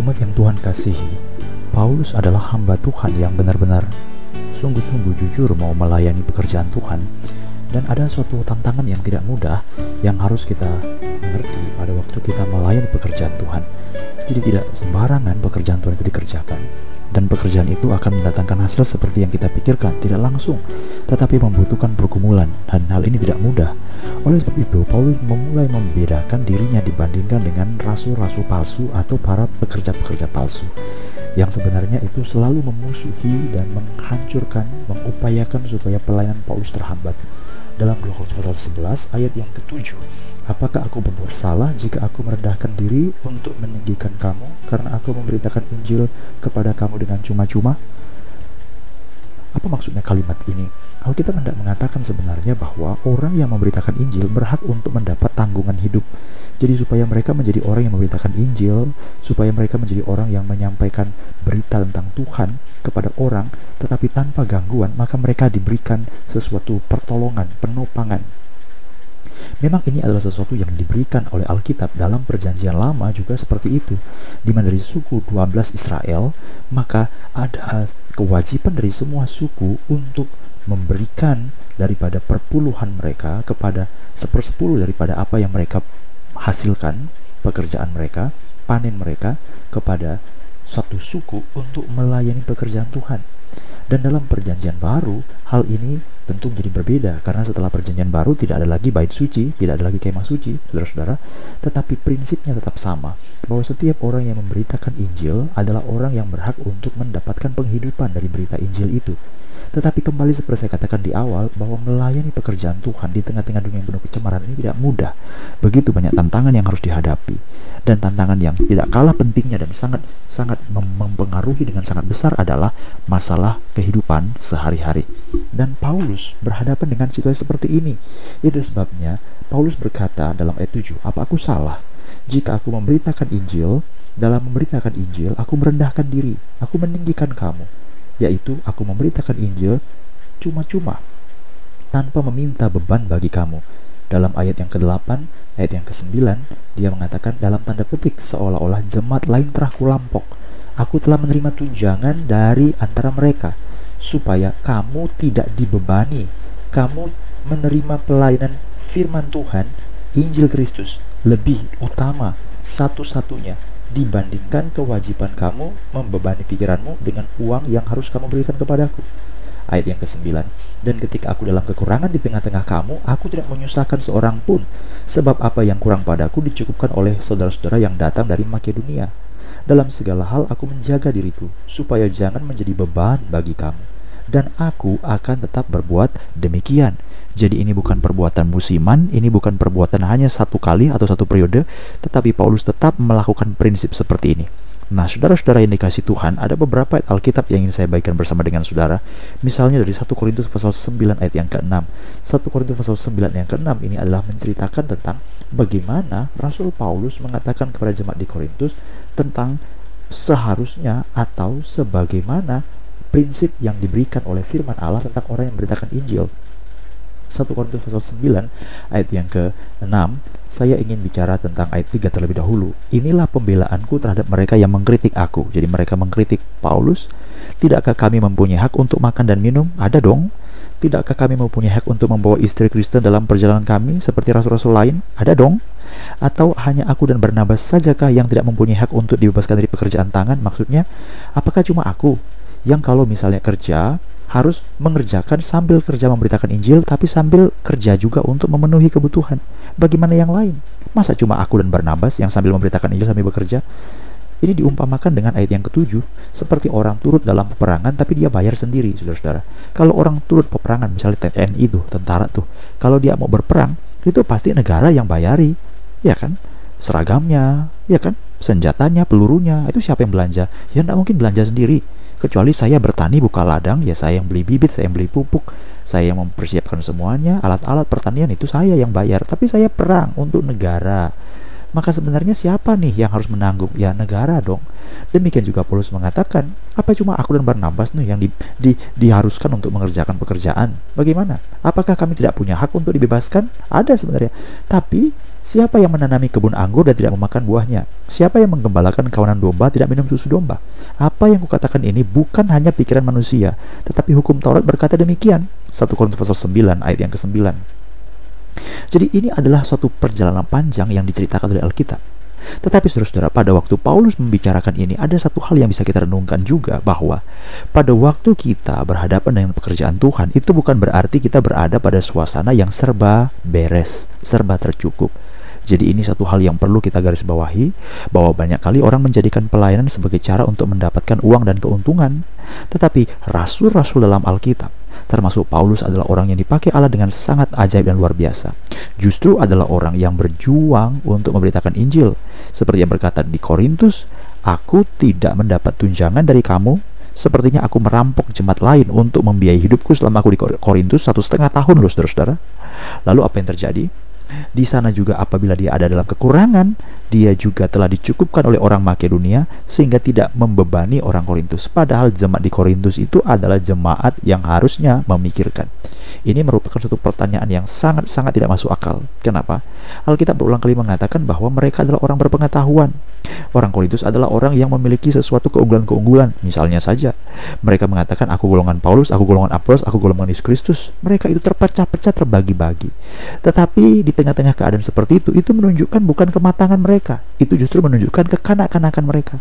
Jemaat yang Tuhan kasihi, Paulus adalah hamba Tuhan yang benar-benar sungguh-sungguh jujur mau melayani pekerjaan Tuhan dan ada suatu tantangan yang tidak mudah yang harus kita mengerti pada waktu kita melayani pekerjaan Tuhan. Jadi tidak sembarangan pekerjaan Tuhan itu dikerjakan dan pekerjaan itu akan mendatangkan hasil seperti yang kita pikirkan, tidak langsung, tetapi membutuhkan pergumulan dan hal ini tidak mudah. Oleh sebab itu, Paulus memulai membedakan dirinya dibandingkan dengan rasul-rasul palsu atau para pekerja-pekerja palsu yang sebenarnya itu selalu memusuhi dan menghancurkan, mengupayakan supaya pelayanan Paulus terhambat. Dalam 2 Korintus pasal 11 ayat yang ketujuh, Apakah aku berbuat salah jika aku merendahkan diri untuk meninggikan kamu karena aku memberitakan Injil kepada kamu dengan cuma-cuma? Apa maksudnya kalimat ini? Alkitab hendak mengatakan sebenarnya bahwa orang yang memberitakan Injil berhak untuk mendapat tanggungan hidup. Jadi supaya mereka menjadi orang yang memberitakan Injil, supaya mereka menjadi orang yang menyampaikan berita tentang Tuhan kepada orang, tetapi tanpa gangguan, maka mereka diberikan sesuatu pertolongan, penopangan, Memang ini adalah sesuatu yang diberikan oleh Alkitab dalam perjanjian lama juga seperti itu. Di mana dari suku 12 Israel, maka ada kewajiban dari semua suku untuk memberikan daripada perpuluhan mereka kepada sepersepuluh daripada apa yang mereka hasilkan, pekerjaan mereka, panen mereka kepada satu suku untuk melayani pekerjaan Tuhan. Dan dalam perjanjian baru, hal ini tentu menjadi berbeda karena setelah perjanjian baru tidak ada lagi bait suci, tidak ada lagi kemah suci, saudara-saudara, tetapi prinsipnya tetap sama, bahwa setiap orang yang memberitakan Injil adalah orang yang berhak untuk mendapatkan penghidupan dari berita Injil itu. Tetapi kembali seperti saya katakan di awal bahwa melayani pekerjaan Tuhan di tengah-tengah dunia yang penuh kecemaran ini tidak mudah. Begitu banyak tantangan yang harus dihadapi dan tantangan yang tidak kalah pentingnya dan sangat sangat mempengaruhi dengan sangat besar adalah masalah kehidupan sehari-hari. Dan Paulus berhadapan dengan situasi seperti ini. Itu sebabnya Paulus berkata dalam ayat 7, "Apa aku salah jika aku memberitakan Injil? Dalam memberitakan Injil, aku merendahkan diri, aku meninggikan kamu." Yaitu aku memberitakan Injil cuma-cuma tanpa meminta beban bagi kamu. Dalam ayat yang ke-8, ayat yang ke-9, dia mengatakan dalam tanda petik seolah-olah jemaat lain telah kulampok. Aku telah menerima tunjangan dari antara mereka supaya kamu tidak dibebani. Kamu menerima pelayanan firman Tuhan, Injil Kristus lebih utama satu-satunya dibandingkan kewajiban kamu membebani pikiranmu dengan uang yang harus kamu berikan kepadaku. Ayat yang ke-9. Dan ketika aku dalam kekurangan di tengah-tengah kamu Aku tidak menyusahkan seorang pun Sebab apa yang kurang padaku dicukupkan oleh saudara-saudara yang datang dari Makedonia. Dalam segala hal aku menjaga diriku Supaya jangan menjadi beban bagi kamu. Dan aku akan tetap berbuat demikian jadi ini bukan perbuatan musiman, ini bukan perbuatan hanya satu kali atau satu periode, tetapi Paulus tetap melakukan prinsip seperti ini. Nah, saudara-saudara yang dikasih Tuhan, ada beberapa ayat Alkitab yang ingin saya bagikan bersama dengan saudara. Misalnya dari 1 Korintus pasal 9 ayat yang ke-6. 1 Korintus pasal 9 yang ke-6 ini adalah menceritakan tentang bagaimana Rasul Paulus mengatakan kepada jemaat di Korintus tentang seharusnya atau sebagaimana prinsip yang diberikan oleh firman Allah tentang orang yang memberitakan Injil. 1 Korintus pasal 9 ayat yang ke-6 saya ingin bicara tentang ayat 3 terlebih dahulu. Inilah pembelaanku terhadap mereka yang mengkritik aku. Jadi mereka mengkritik Paulus. Tidakkah kami mempunyai hak untuk makan dan minum? Ada dong. Tidakkah kami mempunyai hak untuk membawa istri Kristen dalam perjalanan kami seperti rasul-rasul lain? Ada dong. Atau hanya aku dan Barnabas sajakah yang tidak mempunyai hak untuk dibebaskan dari pekerjaan tangan? Maksudnya, apakah cuma aku yang kalau misalnya kerja harus mengerjakan sambil kerja memberitakan Injil, tapi sambil kerja juga untuk memenuhi kebutuhan. Bagaimana yang lain? Masa cuma aku dan Barnabas yang sambil memberitakan Injil sambil bekerja? Ini diumpamakan dengan ayat yang ketujuh, seperti orang turut dalam peperangan tapi dia bayar sendiri, saudara-saudara. Kalau orang turut peperangan, misalnya TNI itu, tentara tuh, kalau dia mau berperang, itu pasti negara yang bayari, ya kan? Seragamnya, ya kan? Senjatanya, pelurunya, itu siapa yang belanja? Ya tidak mungkin belanja sendiri kecuali saya bertani buka ladang ya saya yang beli bibit saya yang beli pupuk saya yang mempersiapkan semuanya alat-alat pertanian itu saya yang bayar. Tapi saya perang untuk negara. Maka sebenarnya siapa nih yang harus menanggung? Ya negara dong. Demikian juga Paulus mengatakan apa cuma aku dan Barnabas nih yang di, di, diharuskan untuk mengerjakan pekerjaan? Bagaimana? Apakah kami tidak punya hak untuk dibebaskan? Ada sebenarnya. Tapi Siapa yang menanami kebun anggur dan tidak memakan buahnya? Siapa yang menggembalakan kawanan domba tidak minum susu domba? Apa yang kukatakan ini bukan hanya pikiran manusia, tetapi hukum Taurat berkata demikian. 1 Korintus pasal 9 ayat yang ke-9. Jadi ini adalah suatu perjalanan panjang yang diceritakan oleh Alkitab. Tetapi saudara-saudara, pada waktu Paulus membicarakan ini, ada satu hal yang bisa kita renungkan juga bahwa pada waktu kita berhadapan dengan pekerjaan Tuhan, itu bukan berarti kita berada pada suasana yang serba beres, serba tercukup. Jadi ini satu hal yang perlu kita garis bawahi bahwa banyak kali orang menjadikan pelayanan sebagai cara untuk mendapatkan uang dan keuntungan. Tetapi rasul-rasul dalam Alkitab termasuk Paulus adalah orang yang dipakai Allah dengan sangat ajaib dan luar biasa. Justru adalah orang yang berjuang untuk memberitakan Injil. Seperti yang berkata di Korintus, Aku tidak mendapat tunjangan dari kamu, sepertinya aku merampok jemaat lain untuk membiayai hidupku selama aku di Korintus satu setengah tahun loh saudara-saudara. Lalu apa yang terjadi? Di sana juga apabila dia ada dalam kekurangan, dia juga telah dicukupkan oleh orang Makedonia sehingga tidak membebani orang Korintus. Padahal jemaat di Korintus itu adalah jemaat yang harusnya memikirkan. Ini merupakan suatu pertanyaan yang sangat-sangat tidak masuk akal. Kenapa? Alkitab berulang kali mengatakan bahwa mereka adalah orang berpengetahuan. Orang Korintus adalah orang yang memiliki sesuatu keunggulan-keunggulan. Misalnya saja, mereka mengatakan aku golongan Paulus, aku golongan Apolos, aku golongan Yesus Kristus. Mereka itu terpecah-pecah, terbagi-bagi. Tetapi di tengah-tengah keadaan seperti itu, itu menunjukkan bukan kematangan mereka. Itu justru menunjukkan kekanak-kanakan mereka.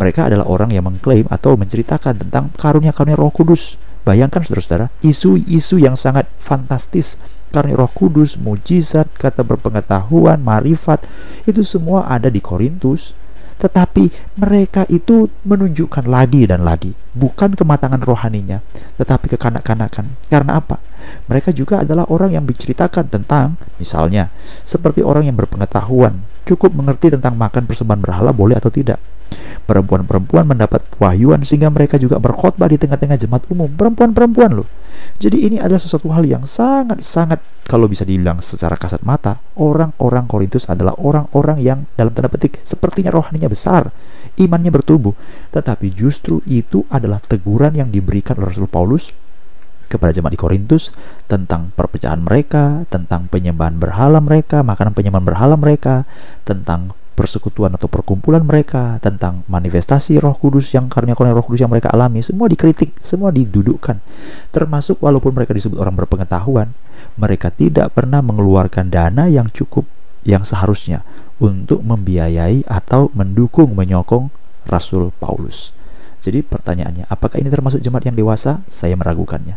Mereka adalah orang yang mengklaim atau menceritakan tentang karunia-karunia roh kudus Bayangkan saudara-saudara, isu-isu yang sangat fantastis karena roh kudus, mujizat, kata berpengetahuan, marifat, itu semua ada di Korintus. Tetapi mereka itu menunjukkan lagi dan lagi, bukan kematangan rohaninya, tetapi kekanak-kanakan. Karena apa? Mereka juga adalah orang yang menceritakan tentang, misalnya, seperti orang yang berpengetahuan, cukup mengerti tentang makan persembahan berhala boleh atau tidak Perempuan-perempuan mendapat wahyuan sehingga mereka juga berkhotbah di tengah-tengah jemaat umum. Perempuan-perempuan loh. Jadi ini adalah sesuatu hal yang sangat-sangat kalau bisa dibilang secara kasat mata, orang-orang Korintus adalah orang-orang yang dalam tanda petik sepertinya rohaninya besar, imannya bertumbuh. Tetapi justru itu adalah teguran yang diberikan oleh Rasul Paulus kepada jemaat di Korintus tentang perpecahan mereka, tentang penyembahan berhala mereka, makanan penyembahan berhala mereka, tentang persekutuan atau perkumpulan mereka, tentang manifestasi Roh Kudus yang karunia karunia Roh Kudus yang mereka alami, semua dikritik, semua didudukkan. Termasuk walaupun mereka disebut orang berpengetahuan, mereka tidak pernah mengeluarkan dana yang cukup yang seharusnya untuk membiayai atau mendukung menyokong Rasul Paulus. Jadi pertanyaannya, apakah ini termasuk jemaat yang dewasa? Saya meragukannya.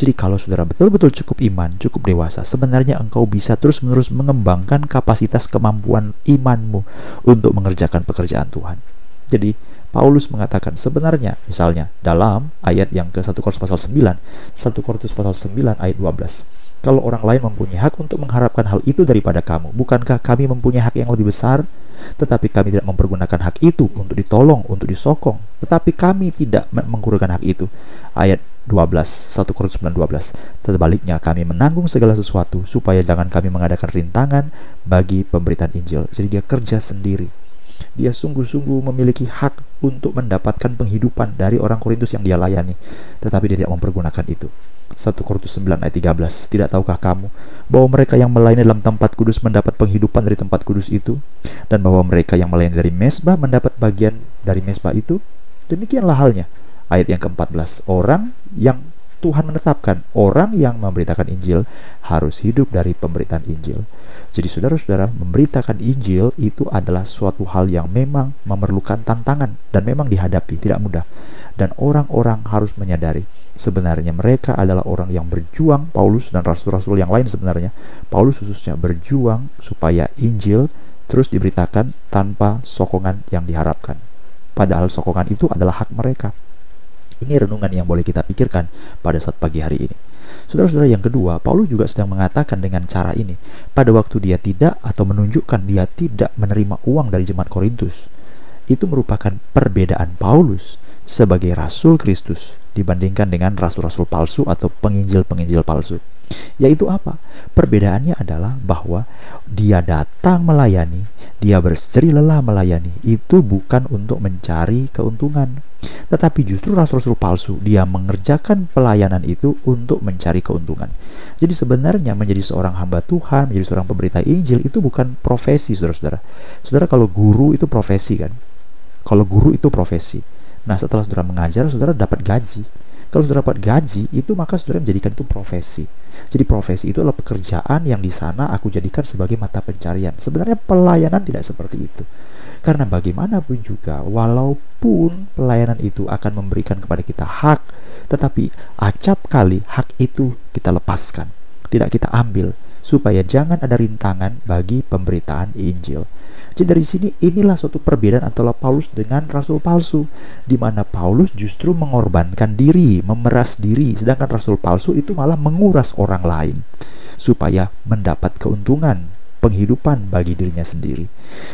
Jadi kalau saudara betul-betul cukup iman, cukup dewasa, sebenarnya engkau bisa terus-menerus mengembangkan kapasitas kemampuan imanmu untuk mengerjakan pekerjaan Tuhan. Jadi Paulus mengatakan sebenarnya misalnya dalam ayat yang ke 1 Korintus pasal 9, 1 Korintus pasal 9 ayat 12. Kalau orang lain mempunyai hak untuk mengharapkan hal itu daripada kamu, bukankah kami mempunyai hak yang lebih besar? Tetapi kami tidak mempergunakan hak itu untuk ditolong, untuk disokong. Tetapi kami tidak menggunakan hak itu. Ayat 12, 1 Korintus 9 12. Terbaliknya kami menanggung segala sesuatu supaya jangan kami mengadakan rintangan bagi pemberitaan Injil. Jadi dia kerja sendiri. Dia sungguh-sungguh memiliki hak untuk mendapatkan penghidupan dari orang Korintus yang dia layani, tetapi dia tidak mempergunakan itu. 1 Korintus 9 ayat 13 Tidak tahukah kamu bahwa mereka yang melayani dalam tempat kudus mendapat penghidupan dari tempat kudus itu dan bahwa mereka yang melayani dari mesbah mendapat bagian dari mesbah itu demikianlah halnya ayat yang ke-14 orang yang Tuhan menetapkan orang yang memberitakan Injil harus hidup dari pemberitaan Injil. Jadi saudara-saudara, memberitakan Injil itu adalah suatu hal yang memang memerlukan tantangan dan memang dihadapi, tidak mudah. Dan orang-orang harus menyadari sebenarnya mereka adalah orang yang berjuang, Paulus dan rasul-rasul yang lain sebenarnya. Paulus khususnya berjuang supaya Injil terus diberitakan tanpa sokongan yang diharapkan. Padahal sokongan itu adalah hak mereka. Ini renungan yang boleh kita pikirkan pada saat pagi hari ini. Saudara-saudara yang kedua, Paulus juga sedang mengatakan dengan cara ini, pada waktu dia tidak atau menunjukkan dia tidak menerima uang dari jemaat Korintus, itu merupakan perbedaan Paulus sebagai rasul Kristus dibandingkan dengan rasul-rasul palsu atau penginjil-penginjil palsu. Yaitu apa? Perbedaannya adalah bahwa dia datang melayani, dia berseri lelah melayani, itu bukan untuk mencari keuntungan. Tetapi justru rasul-rasul palsu, dia mengerjakan pelayanan itu untuk mencari keuntungan. Jadi sebenarnya menjadi seorang hamba Tuhan, menjadi seorang pemberita Injil itu bukan profesi, saudara-saudara. Saudara kalau guru itu profesi kan? Kalau guru itu profesi. Nah setelah saudara mengajar, saudara dapat gaji. Kalau saudara dapat gaji, itu maka saudara menjadikan itu profesi. Jadi profesi itu adalah pekerjaan yang di sana aku jadikan sebagai mata pencarian. Sebenarnya pelayanan tidak seperti itu. Karena bagaimanapun juga, walaupun pelayanan itu akan memberikan kepada kita hak, tetapi acap kali hak itu kita lepaskan, tidak kita ambil, supaya jangan ada rintangan bagi pemberitaan Injil. Jadi dari sini inilah suatu perbedaan antara Paulus dengan rasul palsu di mana Paulus justru mengorbankan diri, memeras diri, sedangkan rasul palsu itu malah menguras orang lain supaya mendapat keuntungan penghidupan bagi dirinya sendiri.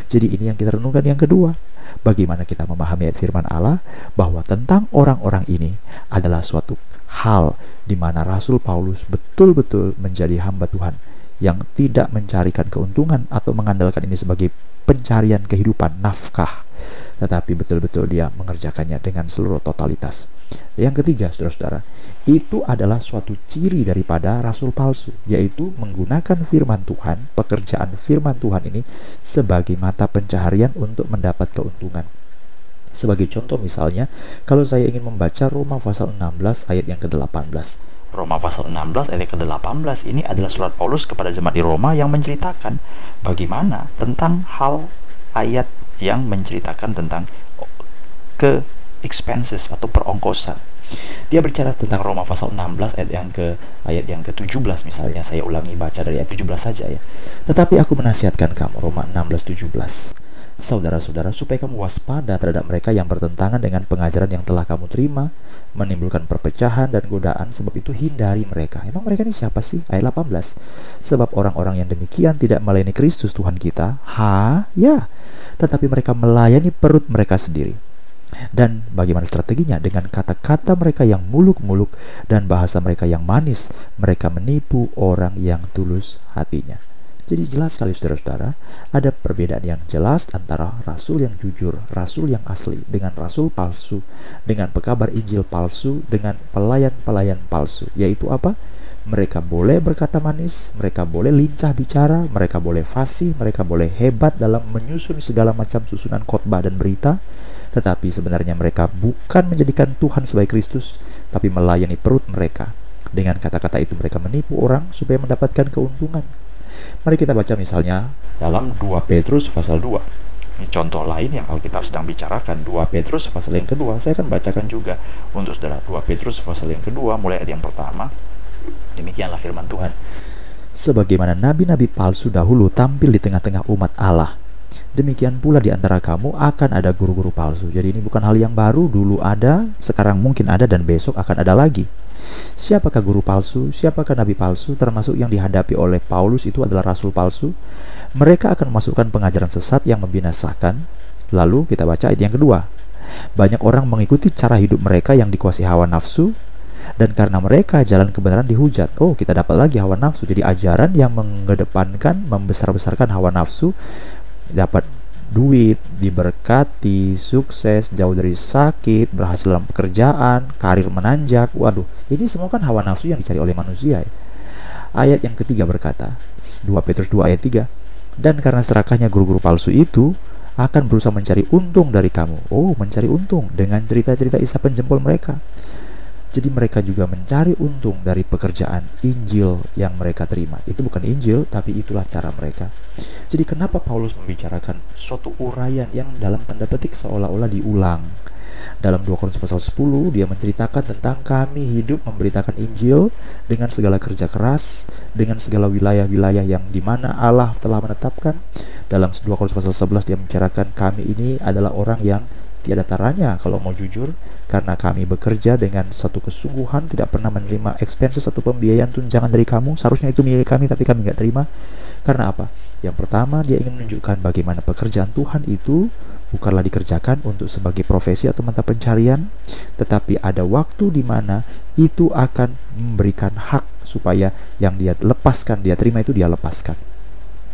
Jadi ini yang kita renungkan yang kedua. Bagaimana kita memahami firman Allah bahwa tentang orang-orang ini adalah suatu hal di mana Rasul Paulus betul-betul menjadi hamba Tuhan yang tidak mencarikan keuntungan atau mengandalkan ini sebagai pencarian kehidupan nafkah tetapi betul-betul dia mengerjakannya dengan seluruh totalitas. Yang ketiga, saudara-saudara, itu adalah suatu ciri daripada rasul palsu, yaitu menggunakan firman Tuhan, pekerjaan firman Tuhan ini sebagai mata pencaharian untuk mendapat keuntungan. Sebagai contoh misalnya, kalau saya ingin membaca Roma pasal 16 ayat yang ke-18, Roma pasal 16 ayat ke-18 ini adalah surat Paulus kepada jemaat di Roma yang menceritakan bagaimana tentang hal ayat yang menceritakan tentang ke expenses atau perongkosan. Dia berbicara tentang Roma pasal 16 ayat yang ke ayat yang ke-17 misalnya saya ulangi baca dari ayat 17 saja ya. Tetapi aku menasihatkan kamu Roma 16 17 saudara-saudara supaya kamu waspada terhadap mereka yang bertentangan dengan pengajaran yang telah kamu terima, menimbulkan perpecahan dan godaan, sebab itu hindari mereka. Emang mereka ini siapa sih? Ayat 18. Sebab orang-orang yang demikian tidak melayani Kristus Tuhan kita. Ha? Ya. Tetapi mereka melayani perut mereka sendiri. Dan bagaimana strateginya? Dengan kata-kata mereka yang muluk-muluk dan bahasa mereka yang manis, mereka menipu orang yang tulus hatinya. Jadi jelas sekali saudara-saudara, ada perbedaan yang jelas antara rasul yang jujur, rasul yang asli, dengan rasul palsu, dengan pekabar Injil palsu, dengan pelayan-pelayan palsu. Yaitu apa? Mereka boleh berkata manis, mereka boleh lincah bicara, mereka boleh fasih, mereka boleh hebat dalam menyusun segala macam susunan khotbah dan berita, tetapi sebenarnya mereka bukan menjadikan Tuhan sebagai Kristus, tapi melayani perut mereka. Dengan kata-kata itu mereka menipu orang supaya mendapatkan keuntungan. Mari kita baca misalnya dalam 2 Petrus pasal 2. Ini contoh lain yang Alkitab sedang bicarakan 2 Petrus pasal yang kedua. Saya akan bacakan juga untuk saudara 2 Petrus pasal yang kedua mulai ayat yang pertama. Demikianlah firman Tuhan. Sebagaimana nabi-nabi palsu dahulu tampil di tengah-tengah umat Allah, demikian pula di antara kamu akan ada guru-guru palsu. Jadi ini bukan hal yang baru, dulu ada, sekarang mungkin ada dan besok akan ada lagi. Siapakah guru palsu? Siapakah nabi palsu? Termasuk yang dihadapi oleh Paulus itu adalah rasul palsu. Mereka akan memasukkan pengajaran sesat yang membinasakan. Lalu kita baca ayat yang kedua. Banyak orang mengikuti cara hidup mereka yang dikuasai hawa nafsu dan karena mereka jalan kebenaran dihujat. Oh, kita dapat lagi hawa nafsu. Jadi ajaran yang mengedepankan, membesar-besarkan hawa nafsu dapat duit, diberkati, sukses, jauh dari sakit, berhasil dalam pekerjaan, karir menanjak. Waduh, ini semua kan hawa nafsu yang dicari oleh manusia ya. Ayat yang ketiga berkata, 2 Petrus 2 ayat 3, dan karena serakahnya guru-guru palsu itu akan berusaha mencari untung dari kamu. Oh, mencari untung dengan cerita-cerita isa penjempol mereka. Jadi mereka juga mencari untung dari pekerjaan Injil yang mereka terima. Itu bukan Injil, tapi itulah cara mereka. Jadi kenapa Paulus membicarakan suatu uraian yang dalam tanda petik seolah-olah diulang? Dalam 2 Korintus pasal 10 dia menceritakan tentang kami hidup memberitakan Injil dengan segala kerja keras, dengan segala wilayah-wilayah yang di mana Allah telah menetapkan. Dalam 2 Korintus pasal 11 dia membicarakan kami ini adalah orang yang tiada taranya kalau mau jujur karena kami bekerja dengan satu kesungguhan tidak pernah menerima expenses atau pembiayaan tunjangan dari kamu. Seharusnya itu milik kami tapi kami nggak terima. Karena apa? Yang pertama dia ingin menunjukkan bagaimana pekerjaan Tuhan itu bukanlah dikerjakan untuk sebagai profesi atau mata pencarian, tetapi ada waktu di mana itu akan memberikan hak supaya yang dia lepaskan, dia terima itu dia lepaskan.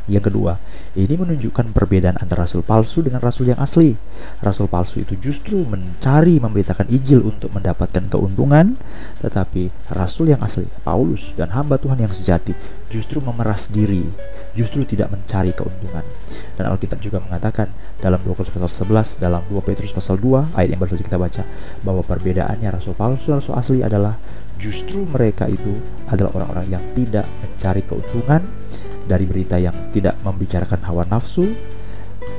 Yang kedua, ini menunjukkan perbedaan antara rasul palsu dengan rasul yang asli. Rasul palsu itu justru mencari memberitakan Injil untuk mendapatkan keuntungan, tetapi rasul yang asli, Paulus dan hamba Tuhan yang sejati, justru memeras diri, justru tidak mencari keuntungan. Dan Alkitab juga mengatakan dalam 2 Korintus pasal 11, dalam 2 Petrus pasal 2, ayat yang baru saja kita baca, bahwa perbedaannya rasul palsu dan rasul asli adalah justru mereka itu adalah orang-orang yang tidak mencari keuntungan, dari berita yang tidak membicarakan hawa nafsu,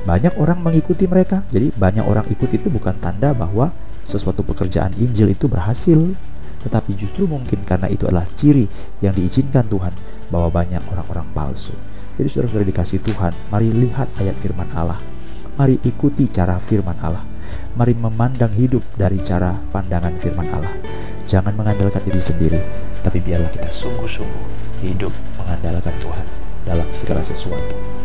banyak orang mengikuti mereka. Jadi banyak orang ikut itu bukan tanda bahwa sesuatu pekerjaan Injil itu berhasil, tetapi justru mungkin karena itu adalah ciri yang diizinkan Tuhan bahwa banyak orang-orang palsu. Jadi saudara-saudara dikasih Tuhan, mari lihat ayat firman Allah. Mari ikuti cara firman Allah. Mari memandang hidup dari cara pandangan firman Allah. Jangan mengandalkan diri sendiri, tapi biarlah kita sungguh-sungguh hidup mengandalkan Tuhan dalam segala sesuatu.